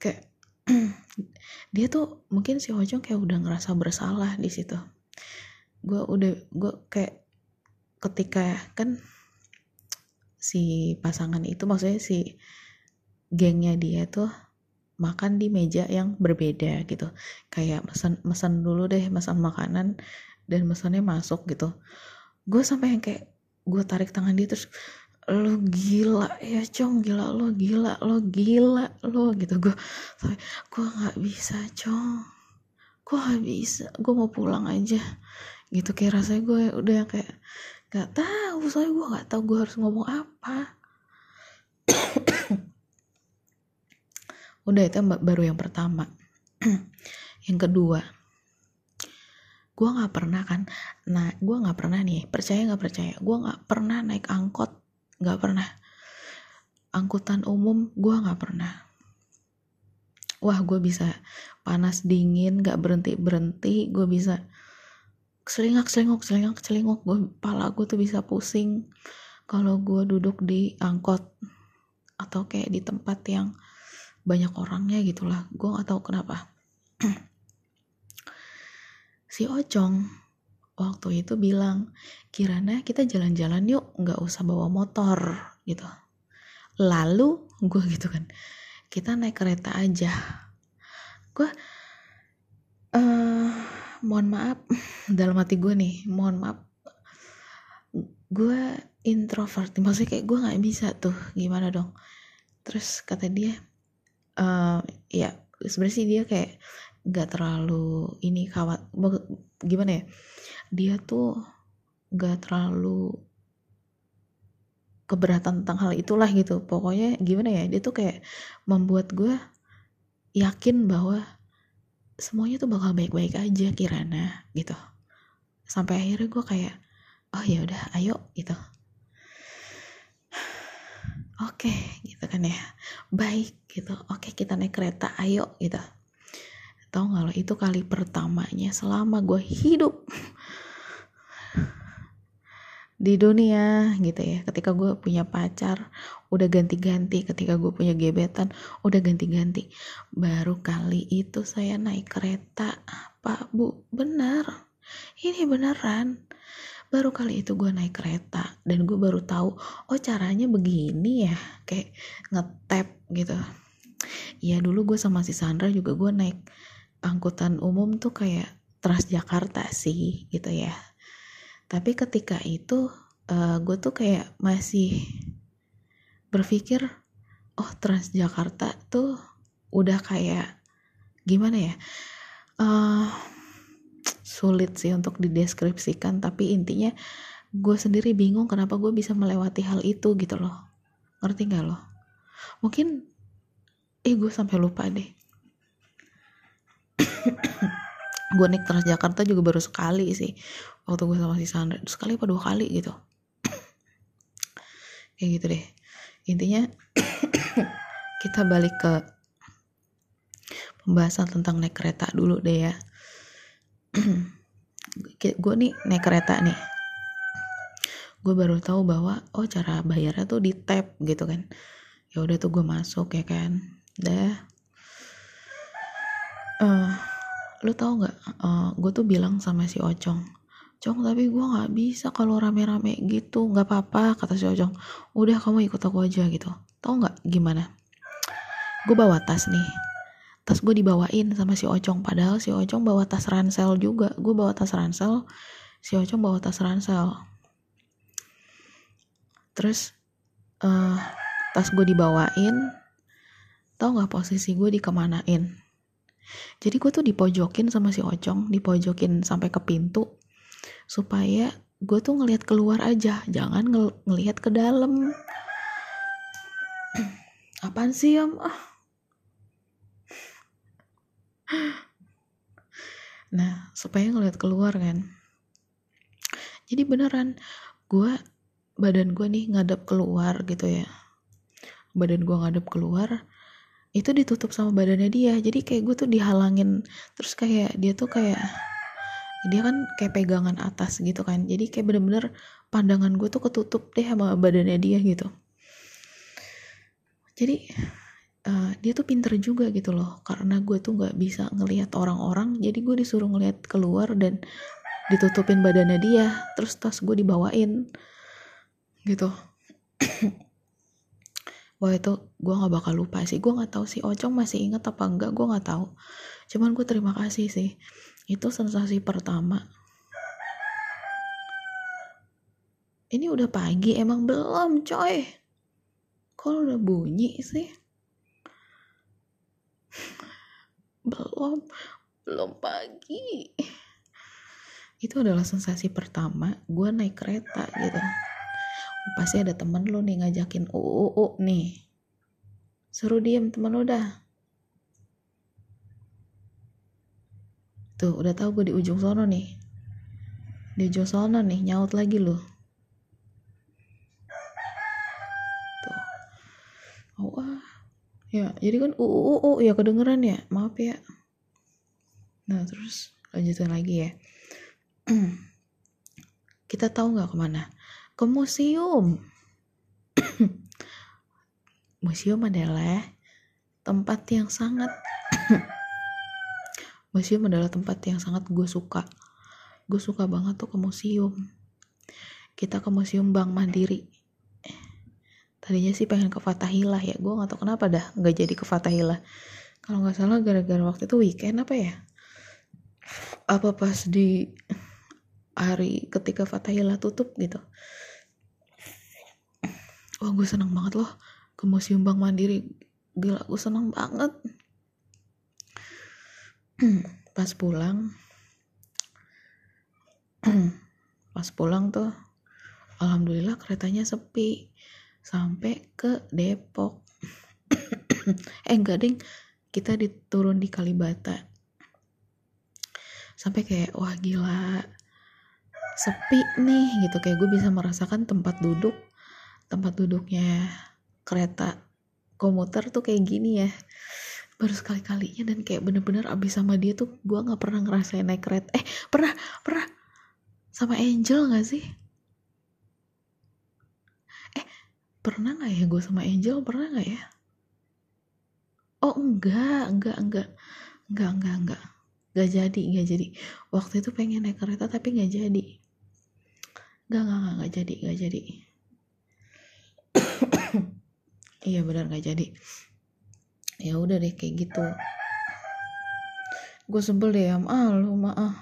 Speaker 1: Kayak dia tuh mungkin si Ocong kayak udah ngerasa bersalah di situ. Gue udah gue kayak ketika kan si pasangan itu maksudnya si gengnya dia tuh makan di meja yang berbeda gitu. Kayak mesen mesen dulu deh mesen makanan dan mesennya masuk gitu. Gue sampai yang kayak gue tarik tangan dia terus lo gila ya cong gila lo gila lo gila lo gitu. Gue gue nggak bisa cong gue nggak bisa gue mau pulang aja. Gitu kayak rasanya gue udah yang kayak nggak tahu soalnya gue nggak tahu gue harus ngomong apa. Udah itu baru yang pertama. Yang kedua gue nggak pernah kan nah gue nggak pernah nih percaya nggak percaya gue nggak pernah naik angkot nggak pernah. Angkutan umum gue nggak pernah. Wah gue bisa panas dingin nggak berhenti berhenti gue bisa selingak selinguk selingak selinguk. Gue pala gue tuh bisa pusing kalau gue duduk di angkot atau kayak di tempat yang banyak orangnya gitulah. Gue nggak tahu kenapa. Si Ocong waktu itu bilang Kirana kita jalan-jalan yuk nggak usah bawa motor gitu. Lalu gue gitu kan kita naik kereta aja. Gue uh, mohon maaf dalam hati gue nih mohon maaf. Gue introvert maksudnya kayak gue nggak bisa tuh gimana dong? Terus kata dia uh, ya sebenarnya sih dia kayak nggak terlalu ini kawat gimana ya dia tuh nggak terlalu keberatan tentang hal itulah gitu. Pokoknya gimana ya dia tuh kayak membuat gue yakin bahwa semuanya tuh bakal baik-baik aja Kirana gitu. Sampai akhirnya gue kayak oh ya udah ayo gitu. Oke okay, gitu kan ya. Baik gitu. Oke okay, kita naik kereta ayo gitu. Tau gak lo itu kali pertamanya selama gue hidup di dunia gitu ya. Ketika gue punya pacar udah ganti-ganti. Ketika gue punya gebetan udah ganti-ganti. Baru kali itu saya naik kereta. Pak bu benar. Ini beneran. Baru kali itu gue naik kereta. Dan gue baru tahu oh caranya begini ya. Kayak ngetap gitu. Ya dulu gue sama si Sandra juga gue naik angkutan umum tuh kayak Transjakarta sih gitu ya tapi ketika itu uh, gue tuh kayak masih berpikir oh Transjakarta tuh udah kayak gimana ya? Uh, sulit sih untuk dideskripsikan tapi intinya gue sendiri bingung kenapa gue bisa melewati hal itu gitu loh. Ngerti gak lo? Mungkin eh gue sampai lupa deh. Gue naik Transjakarta juga baru sekali sih waktu gue sama si Sandra sekali apa dua kali gitu. Kayak gitu deh. Intinya kita balik ke pembahasan tentang naik kereta dulu deh ya. Gue nih naik kereta nih. Gue baru tahu bahwa oh cara bayarnya tuh di tap gitu kan. Ya udah tuh gue masuk ya kan. Dah. Uh, lu tau nggak? Uh, gue tuh bilang sama si Ocong Cong tapi gue nggak bisa kalau rame-rame gitu. Nggak apa-apa kata si Ocong udah kamu ikut aku aja gitu. Tau nggak gimana? Gue bawa tas nih. Tas gue dibawain sama si Ocong padahal si Ocong bawa tas ransel juga. Gue bawa tas ransel. Si Ocong bawa tas ransel. Terus uh, tas gue dibawain. Tau nggak posisi gue dikemanain? Jadi gue tuh dipojokin sama si Ocong dipojokin sampai ke pintu supaya gue tuh ngelihat keluar aja jangan ngel ngelihat ke dalam apaan sih om? Ah. Nah supaya ngeliat keluar kan. Jadi beneran gue badan gue nih ngadep keluar gitu ya. Badan gue ngadep keluar itu ditutup sama badannya dia. Jadi kayak gue tuh dihalangin terus kayak dia tuh kayak dia kan kayak pegangan atas gitu kan. Jadi kayak bener-bener pandangan gue tuh ketutup deh sama badannya dia gitu. Jadi uh, dia tuh pinter juga gitu loh. Karena gue tuh nggak bisa ngelihat orang-orang jadi gue disuruh ngelihat keluar dan ditutupin badannya dia. Terus tas gue dibawain gitu. Wah itu gue nggak bakal lupa sih. Gue nggak tahu sih Ocong masih inget apa enggak gue nggak tahu. Cuman gue terima kasih sih itu sensasi pertama. Ini udah pagi emang belum coy. Kalau udah bunyi sih? Belum belum pagi. Itu adalah sensasi pertama gue naik kereta gitu. Pasti ada temen lu nih ngajakin uu nih. Suruh diem temen lu dah tuh udah tahu gue di ujung sono nih. Di ujung sono nih nyaut lagi lu. Tuh. Oh ya jadi kan uu ya kedengeran ya. Maaf ya. Nah terus lanjutin lagi ya. Kita tahu nggak ke mana? Ke museum. Museum adalah tempat yang sangat museum adalah tempat yang sangat gue suka. Gue suka banget tuh ke museum. Kita ke museum Bank Mandiri. Tadinya sih pengen ke Fatahillah ya. Gue gak tau kenapa dah nggak jadi ke Fatahillah kalau nggak salah gara-gara waktu itu weekend apa ya? Apa pas di hari ketika Fatahillah tutup gitu. Wah gue seneng banget loh ke museum Bank Mandiri. Gila gue seneng banget pas pulang pas pulang tuh alhamdulillah keretanya sepi. Sampai ke Depok. Eh enggak ding. Kita diturun di Kalibata. Sampai kayak wah gila. Sepi nih gitu. Kayak gue bisa merasakan tempat duduk tempat duduknya kereta komuter tuh kayak gini ya baru sekali kalinya dan kayak bener-bener abis sama dia tuh gue nggak pernah ngerasain naik kereta eh pernah pernah sama Angel gak sih eh pernah nggak ya gue sama Angel pernah nggak ya oh enggak enggak enggak enggak enggak enggak Gak jadi, gak jadi. Waktu itu pengen naik kereta tapi gak jadi. Gak, gak, gak, gak jadi, gak jadi. iya benar gak jadi. Ya udah deh kayak gitu. Gue sebel deh am, ah lu maaf.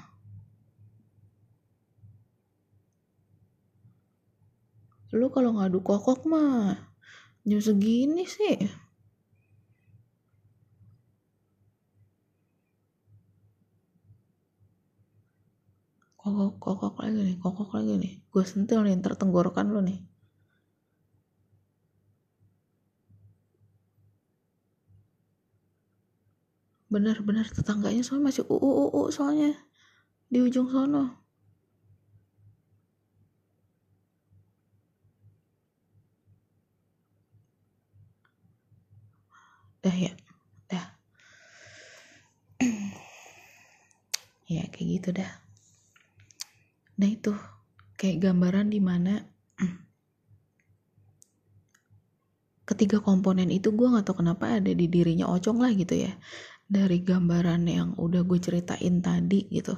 Speaker 1: Lu kalau ngadu kokok mah jam segini sih. kokok kokok lagi nih kokok lagi nih gue sentil nih ntar tenggorokan lo nih benar-benar tetangganya soalnya masih uu uu soalnya di ujung sono. Dah ya. Dah. Ya kayak gitu dah. Nah itu. Kayak gambaran di mana ketiga komponen itu gue gak tau kenapa ada di dirinya Ocong lah gitu ya dari gambaran yang udah gue ceritain tadi gitu.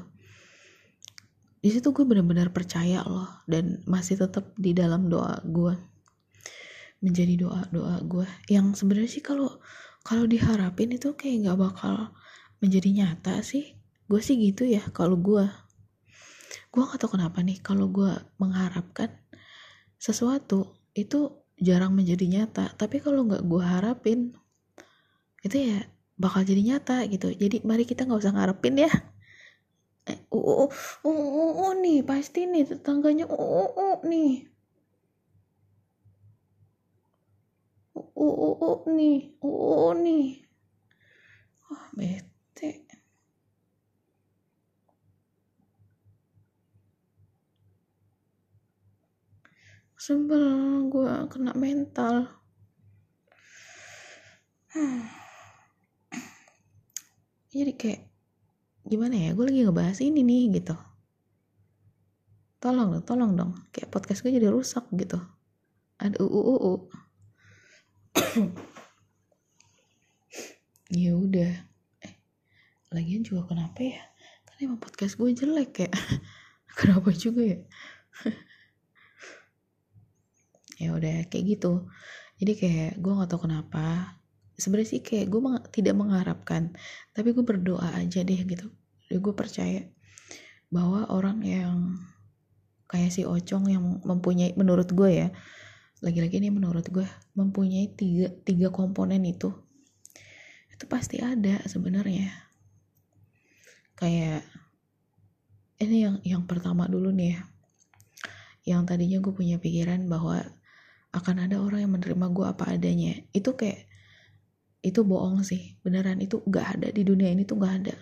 Speaker 1: Di situ gue benar-benar percaya loh dan masih tetap di dalam doa gue. Menjadi doa doa gue yang sebenarnya sih kalau kalau diharapin itu kayak nggak bakal menjadi nyata sih. Gue sih gitu ya kalau gue. Gue gak tau kenapa nih kalau gue mengharapkan sesuatu itu jarang menjadi nyata. Tapi kalau nggak gue harapin itu ya bakal jadi nyata gitu. Jadi mari kita nggak usah ngarepin ya. Uh, uh, uh, uh, uh, nih pasti nih tetangganya uh, uh, uh, nih. Uh, uh, uh, uh nih uh, uh, nih. Oh bete. Sebel gue kena mental jadi kayak gimana ya gue lagi ngebahas ini nih gitu. Tolong dong tolong dong kayak podcast gue jadi rusak gitu. Ada uu uu ya udah. Eh lagian juga kenapa ya? Kan emang podcast gue jelek ya kenapa juga ya? Ya udah kayak gitu. Jadi kayak gue nggak tahu kenapa sebenarnya sih kayak gue meng tidak mengharapkan tapi gue berdoa aja deh gitu. Jadi gue percaya bahwa orang yang kayak si Ocong yang mempunyai menurut gue ya lagi-lagi ini menurut gue mempunyai tiga tiga komponen itu itu pasti ada sebenarnya. Kayak ini yang yang pertama dulu nih ya. Yang tadinya gue punya pikiran bahwa akan ada orang yang menerima gue apa adanya. Itu kayak itu bohong sih beneran. Itu gak ada di dunia ini tuh gak ada.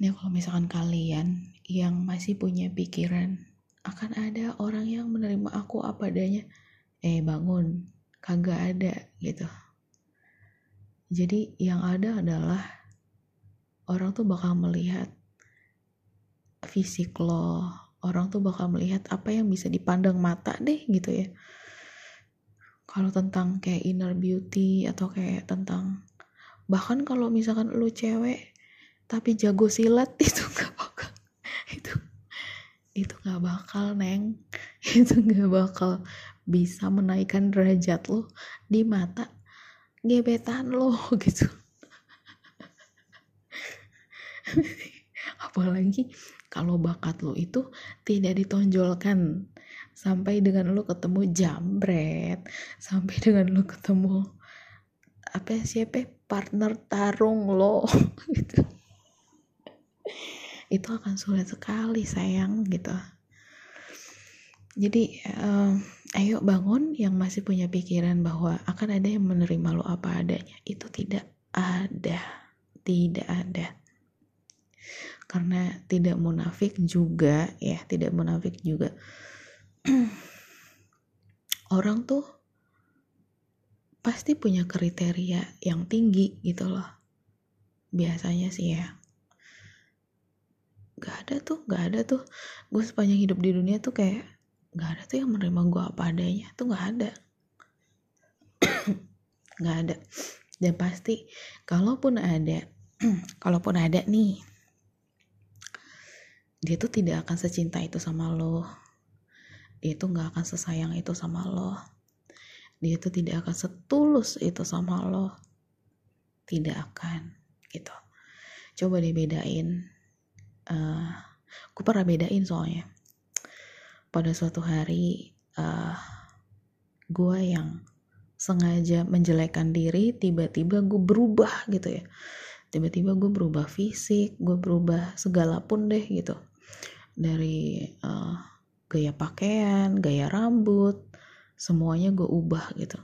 Speaker 1: Ini kalau misalkan kalian yang masih punya pikiran akan ada orang yang menerima aku apa adanya eh bangun. Kagak ada gitu. Jadi yang ada adalah orang tuh bakal melihat fisik lo orang tuh bakal melihat apa yang bisa dipandang mata deh gitu ya kalau tentang kayak inner beauty atau kayak tentang bahkan kalau misalkan lu cewek tapi jago silat itu gak bakal itu itu gak bakal neng. Itu gak bakal bisa menaikkan derajat lo di mata gebetan lo gitu. Apalagi kalau bakat lo itu tidak ditonjolkan sampai dengan lo ketemu jambret. Sampai dengan lo ketemu apa siapa partner tarung lo. Gitu. Itu akan sulit sekali sayang gitu. Jadi uh, ayo bangun yang masih punya pikiran bahwa akan ada yang menerima lo apa adanya. Itu tidak ada. Tidak ada. Karena tidak munafik juga ya tidak munafik juga orang tuh pasti punya kriteria yang tinggi gitu loh. Biasanya sih ya. Gak ada tuh gak ada tuh. Gue sepanjang hidup di dunia tuh kayak gak ada tuh yang menerima gue apa adanya. Tuh gak ada. Gak ada. Dan pasti kalaupun ada kalaupun ada nih dia tuh tidak akan secinta itu sama lo dia tuh gak akan sesayang itu sama lo. Dia tuh tidak akan setulus itu sama lo. Tidak akan gitu. Coba dibedain uh, eh, gue pernah bedain soalnya. Pada suatu hari uh, gue yang sengaja menjelekkan diri tiba-tiba gue berubah gitu ya. Tiba-tiba gue berubah fisik gue berubah segala pun deh gitu. Dari uh, gaya pakaian gaya rambut semuanya gue ubah gitu.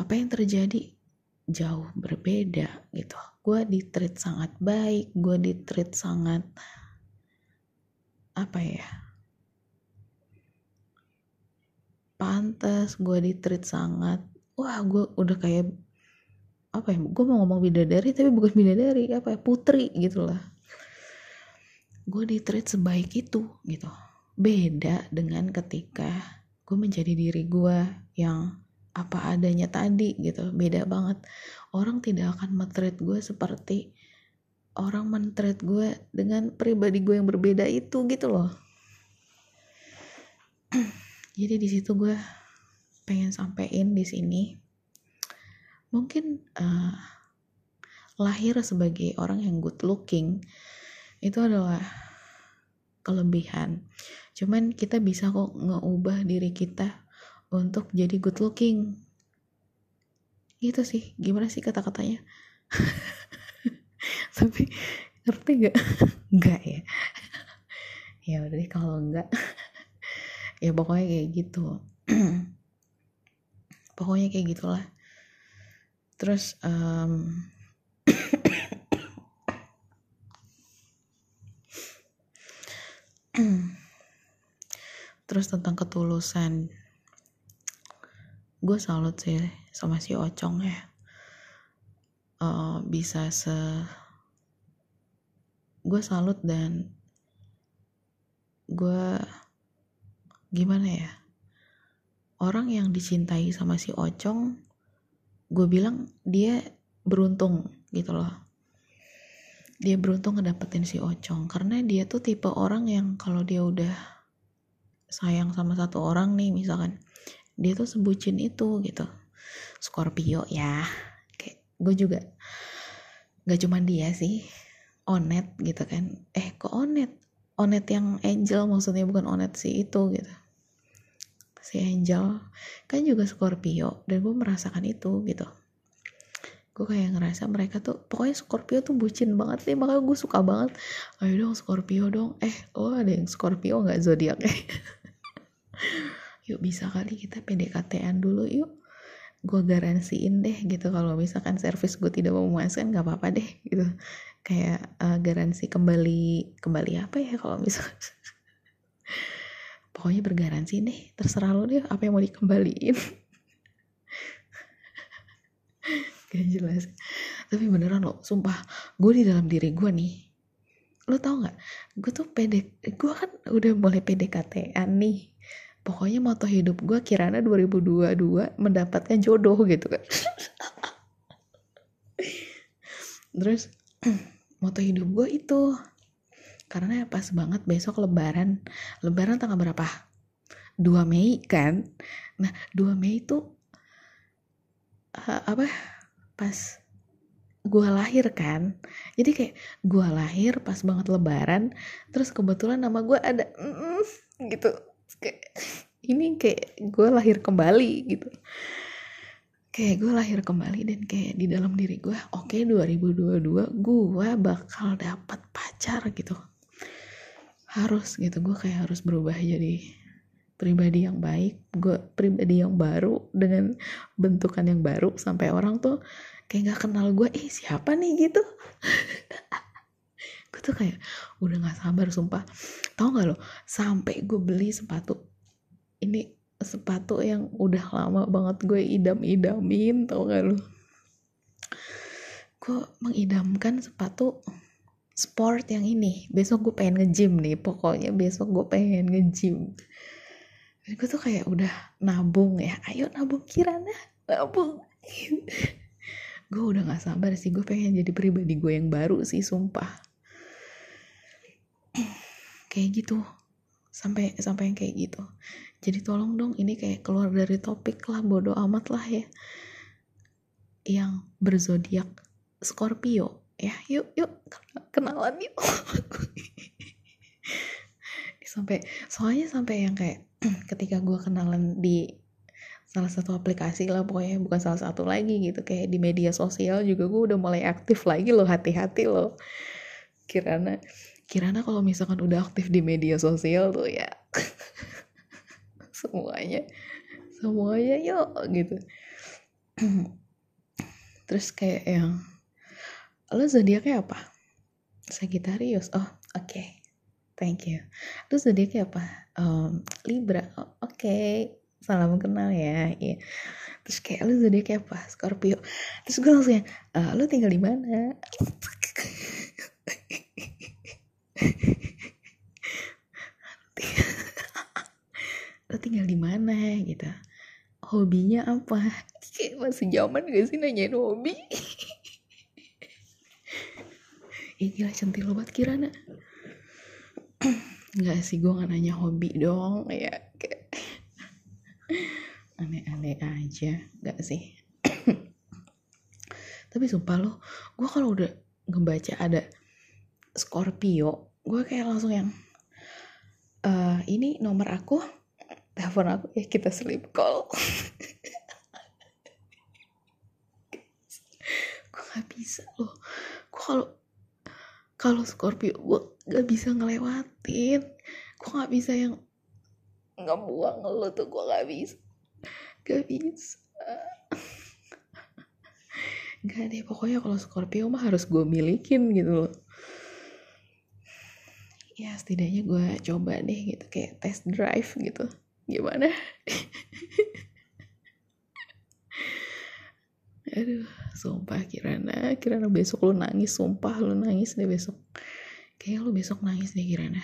Speaker 1: Apa yang terjadi? Jauh berbeda gitu. Gue di treat sangat baik gue di treat sangat apa ya pantas gue di treat sangat. Wah gue udah kayak apa ya gue mau ngomong bidadari tapi bukan bidadari apa ya putri gitu lah gue di treat sebaik itu gitu beda dengan ketika gue menjadi diri gue yang apa adanya tadi gitu. Beda banget. Orang tidak akan mentreat gue seperti orang mentreat gue dengan pribadi gue yang berbeda itu gitu loh. Jadi di situ gue pengen sampein di sini mungkin uh, lahir sebagai orang yang good looking itu adalah kelebihan cuman kita bisa kok ngeubah diri kita untuk jadi good looking. Gitu sih. Gimana sih kata-katanya? Tapi ngerti gak nggak ya? Ya udah deh kalau enggak ya pokoknya kayak gitu. Pokoknya kayak gitulah. Terus um, terus tentang ketulusan. Gue salut sih sama si Ocong ya. Uh, bisa se gue salut dan gue gimana ya? Orang yang dicintai sama si Ocong gue bilang dia beruntung gitu loh. Dia beruntung ngedapetin si Ocong karena dia tuh tipe orang yang kalau dia udah sayang sama satu orang nih misalkan. Dia tuh sebutin itu gitu. Scorpio ya. Kayak gue juga gak cuma dia sih. Onet gitu kan. Eh kok onet? Onet yang angel maksudnya bukan onet si itu gitu. Si angel. Kan juga Scorpio dan gue merasakan itu gitu. Gue kayak ngerasa mereka tuh pokoknya Scorpio tuh bucin banget nih makanya gue suka banget ayo dong Scorpio dong. Eh oh ada yang Scorpio nggak zodiak? eh yuk bisa kali kita PDKT-an dulu yuk. Gue garansiin deh gitu. Kalau misalkan servis gue tidak memuaskan nggak apa-apa deh gitu. Kayak uh, garansi kembali kembali apa ya kalau misalkan? Pokoknya bergaransi deh terserah lo deh apa yang mau dikembaliin. Gak jelas. Tapi beneran lo sumpah gue di dalam diri gue nih lo tau nggak? Gue tuh pede gue kan udah mulai PDKT-an nih pokoknya moto hidup gue kirana 2022 mendapatkan jodoh gitu kan. Terus moto hidup gue itu. Karena pas banget besok lebaran. Lebaran tanggal berapa? 2 Mei kan? Nah 2 Mei itu uh, apa pas gue lahir kan? Jadi kayak gue lahir pas banget lebaran terus kebetulan nama gue ada mm, gitu kayak ini kayak gue lahir kembali gitu. Kayak gue lahir kembali dan kayak di dalam diri gue oke okay, 2022 gue bakal dapat pacar gitu. Harus gitu gue kayak harus berubah jadi pribadi yang baik gue pribadi yang baru dengan bentukan yang baru sampai orang tuh kayak gak kenal gue eh siapa nih? gitu gue tuh kayak udah gak sabar sumpah. Tau gak lo? Sampai gue beli sepatu ini sepatu yang udah lama banget gue idam-idamin tau gak lo? Gue mengidamkan sepatu sport yang ini. Besok gue pengen nge-gym nih pokoknya besok gue pengen nge-gym. Dan gue tuh kayak udah nabung ya. Ayo nabung kirana nabung. Gue udah gak sabar sih gue pengen jadi pribadi gue yang baru sih sumpah kayak gitu. Sampai sampai yang kayak gitu. Jadi tolong dong ini kayak keluar dari topik lah bodoh amat lah ya. Yang berzodiak Scorpio. Ya yuk yuk. Kenalan yuk. Sampai soalnya sampai yang kayak ketika gue kenalan di salah satu aplikasi lah pokoknya bukan salah satu lagi gitu kayak di media sosial juga gue udah mulai aktif lagi loh hati-hati loh. Kirana kirana kalau misalkan udah aktif di media sosial tuh ya semuanya semuanya yuk gitu. Terus kayak yang lo zodiaknya apa? Sagittarius. Oh oke. Okay. thank you. Lo zodiaknya apa? Um, Libra. Oh, oke. Okay salam kenal ya. Iya. Terus kayak lu kayak apa? Scorpio. Terus gue langsung ya e, lu tinggal di mana lu tinggal di mana gitu. Hobinya apa? Kayak masih zaman gak sih nanyain hobi? Ih gila centil banget Kirana. Enggak sih gue gak nanya hobi dong ya. Aneh-aneh aja gak sih. Tapi sumpah loh gue kalau udah ngebaca ada Scorpio gue kayak langsung yang uh, ini nomor aku telepon aku ya kita sleep call. Gue gak bisa loh. Gue kalau kalau Scorpio gue gak bisa ngelewatin. Gue gak bisa yang ngebuang lo tuh gue gak bisa. Gak bisa. Gak deh pokoknya kalau Scorpio mah harus gue milikin gitu loh ya setidaknya gue coba deh gitu kayak test drive gitu. Gimana? Aduh sumpah Kirana Kirana besok lu nangis sumpah lu nangis deh besok. Kayak lu besok nangis deh Kirana.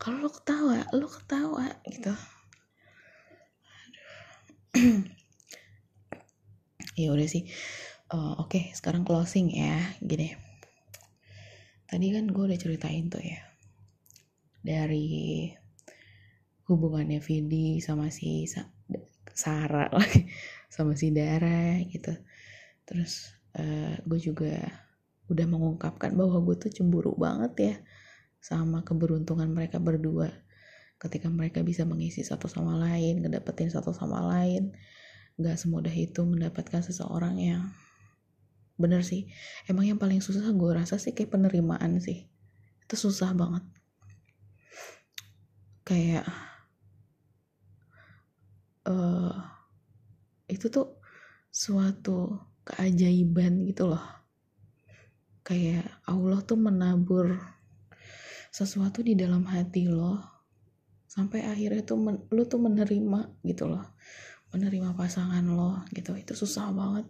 Speaker 1: Kalau lu ketawa lu ketawa gitu. Ya udah sih. Uh, oke okay, sekarang closing ya. Gini. Tadi kan gue udah ceritain tuh ya dari hubungannya Vidi sama si Sa Sarah lagi sama si Dara gitu. Terus uh, gue juga udah mengungkapkan bahwa gue tuh cemburu banget ya sama keberuntungan mereka berdua. Ketika mereka bisa mengisi satu sama lain ngedapetin satu sama lain gak semudah itu mendapatkan seseorang yang bener sih. Emang yang paling susah gue rasa sih kayak penerimaan sih. Itu susah banget kayak uh, itu tuh suatu keajaiban gitu loh. Kayak Allah tuh menabur sesuatu di dalam hati lo sampai akhirnya tuh men, lo tuh menerima gitu loh. Menerima pasangan lo gitu itu susah banget.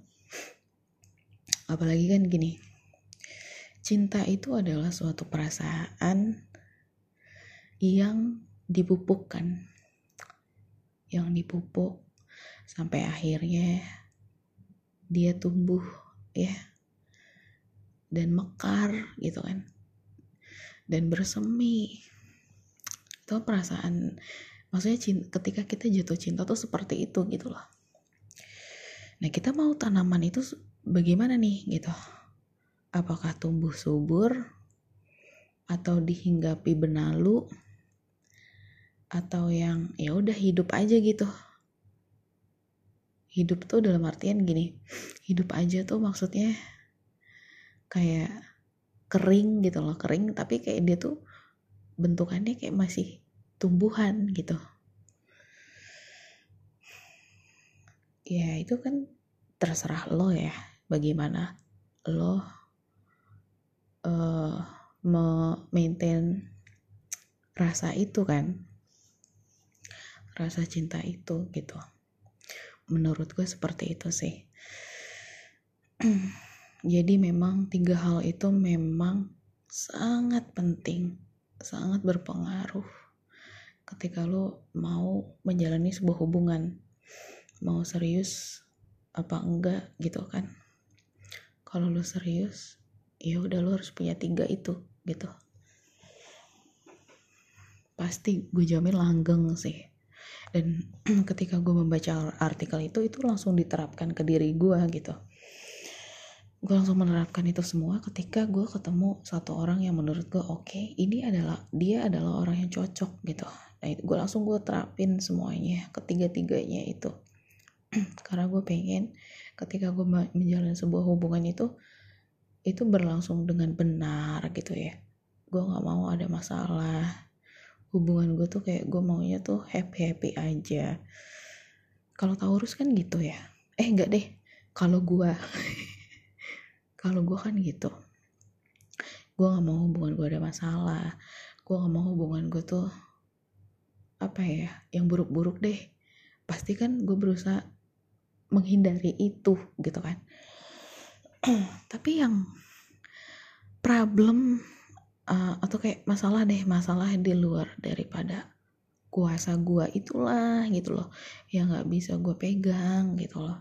Speaker 1: Apalagi kan gini cinta itu adalah suatu perasaan yang dipupukkan. Yang dipupuk sampai akhirnya dia tumbuh ya dan mekar gitu kan dan bersemi. Itu perasaan maksudnya cinta, ketika kita jatuh cinta tuh seperti itu gitu loh. Nah kita mau tanaman itu bagaimana nih gitu? Apakah tumbuh subur atau dihinggapi benalu atau yang ya udah hidup aja gitu. Hidup tuh dalam artian gini hidup aja tuh maksudnya kayak kering gitu loh kering tapi kayak dia tuh bentukannya kayak masih tumbuhan gitu. Ya itu kan terserah lo ya bagaimana lo uh, maintain rasa itu kan rasa cinta itu gitu. Menurut gue seperti itu sih. Jadi memang tiga hal itu memang sangat penting sangat berpengaruh ketika lo mau menjalani sebuah hubungan. Mau serius apa enggak gitu kan. Kalau lo serius ya udah lo harus punya tiga itu gitu. Pasti gue jamin langgeng sih dan ketika gue membaca artikel itu itu langsung diterapkan ke diri gue gitu. Gue langsung menerapkan itu semua ketika gue ketemu satu orang yang menurut gue oke okay, ini adalah dia adalah orang yang cocok gitu. Nah itu gue langsung gue terapin semuanya ketiga-tiganya itu. Karena gue pengen ketika gue menjalin sebuah hubungan itu itu berlangsung dengan benar gitu ya. Gue nggak mau ada masalah hubungan gue tuh kayak gue maunya tuh happy happy aja. Kalau Taurus kan gitu ya. Eh enggak deh. Kalau gue kalau gue kan gitu. Gue nggak mau hubungan gue ada masalah. Gue nggak mau hubungan gue tuh apa ya yang buruk-buruk deh. Pasti kan gue berusaha menghindari itu gitu kan. Tapi yang problem uh, atau kayak masalah deh masalah di luar daripada kuasa gue itulah gitu loh. Yang nggak bisa gue pegang gitu loh.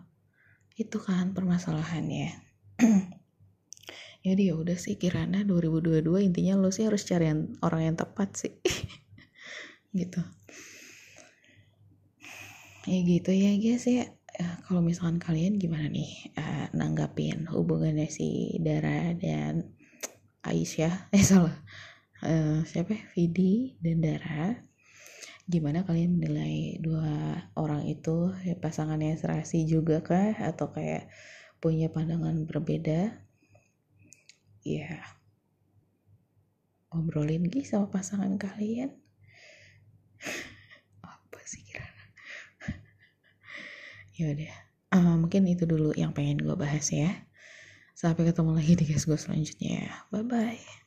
Speaker 1: Itu kan permasalahannya. Jadi ya udah sih Kirana 2022 intinya lo sih harus cari yang, orang yang tepat sih. Gitu. Ya gitu ya guys ya. Uh, kalau misalkan kalian gimana nih uh, nanggapin hubungannya si Dara dan Aisyah eh salah. Uh, siapa ya? Vidi dan Dara gimana kalian menilai dua orang itu? Ya pasangannya serasi juga kah? Atau kayak punya pandangan berbeda? Ya ngobrolin lagi sama pasangan kalian. Ya udah. Uh, mungkin itu dulu yang pengen gue bahas ya sampai ketemu lagi di guys gue selanjutnya. Bye bye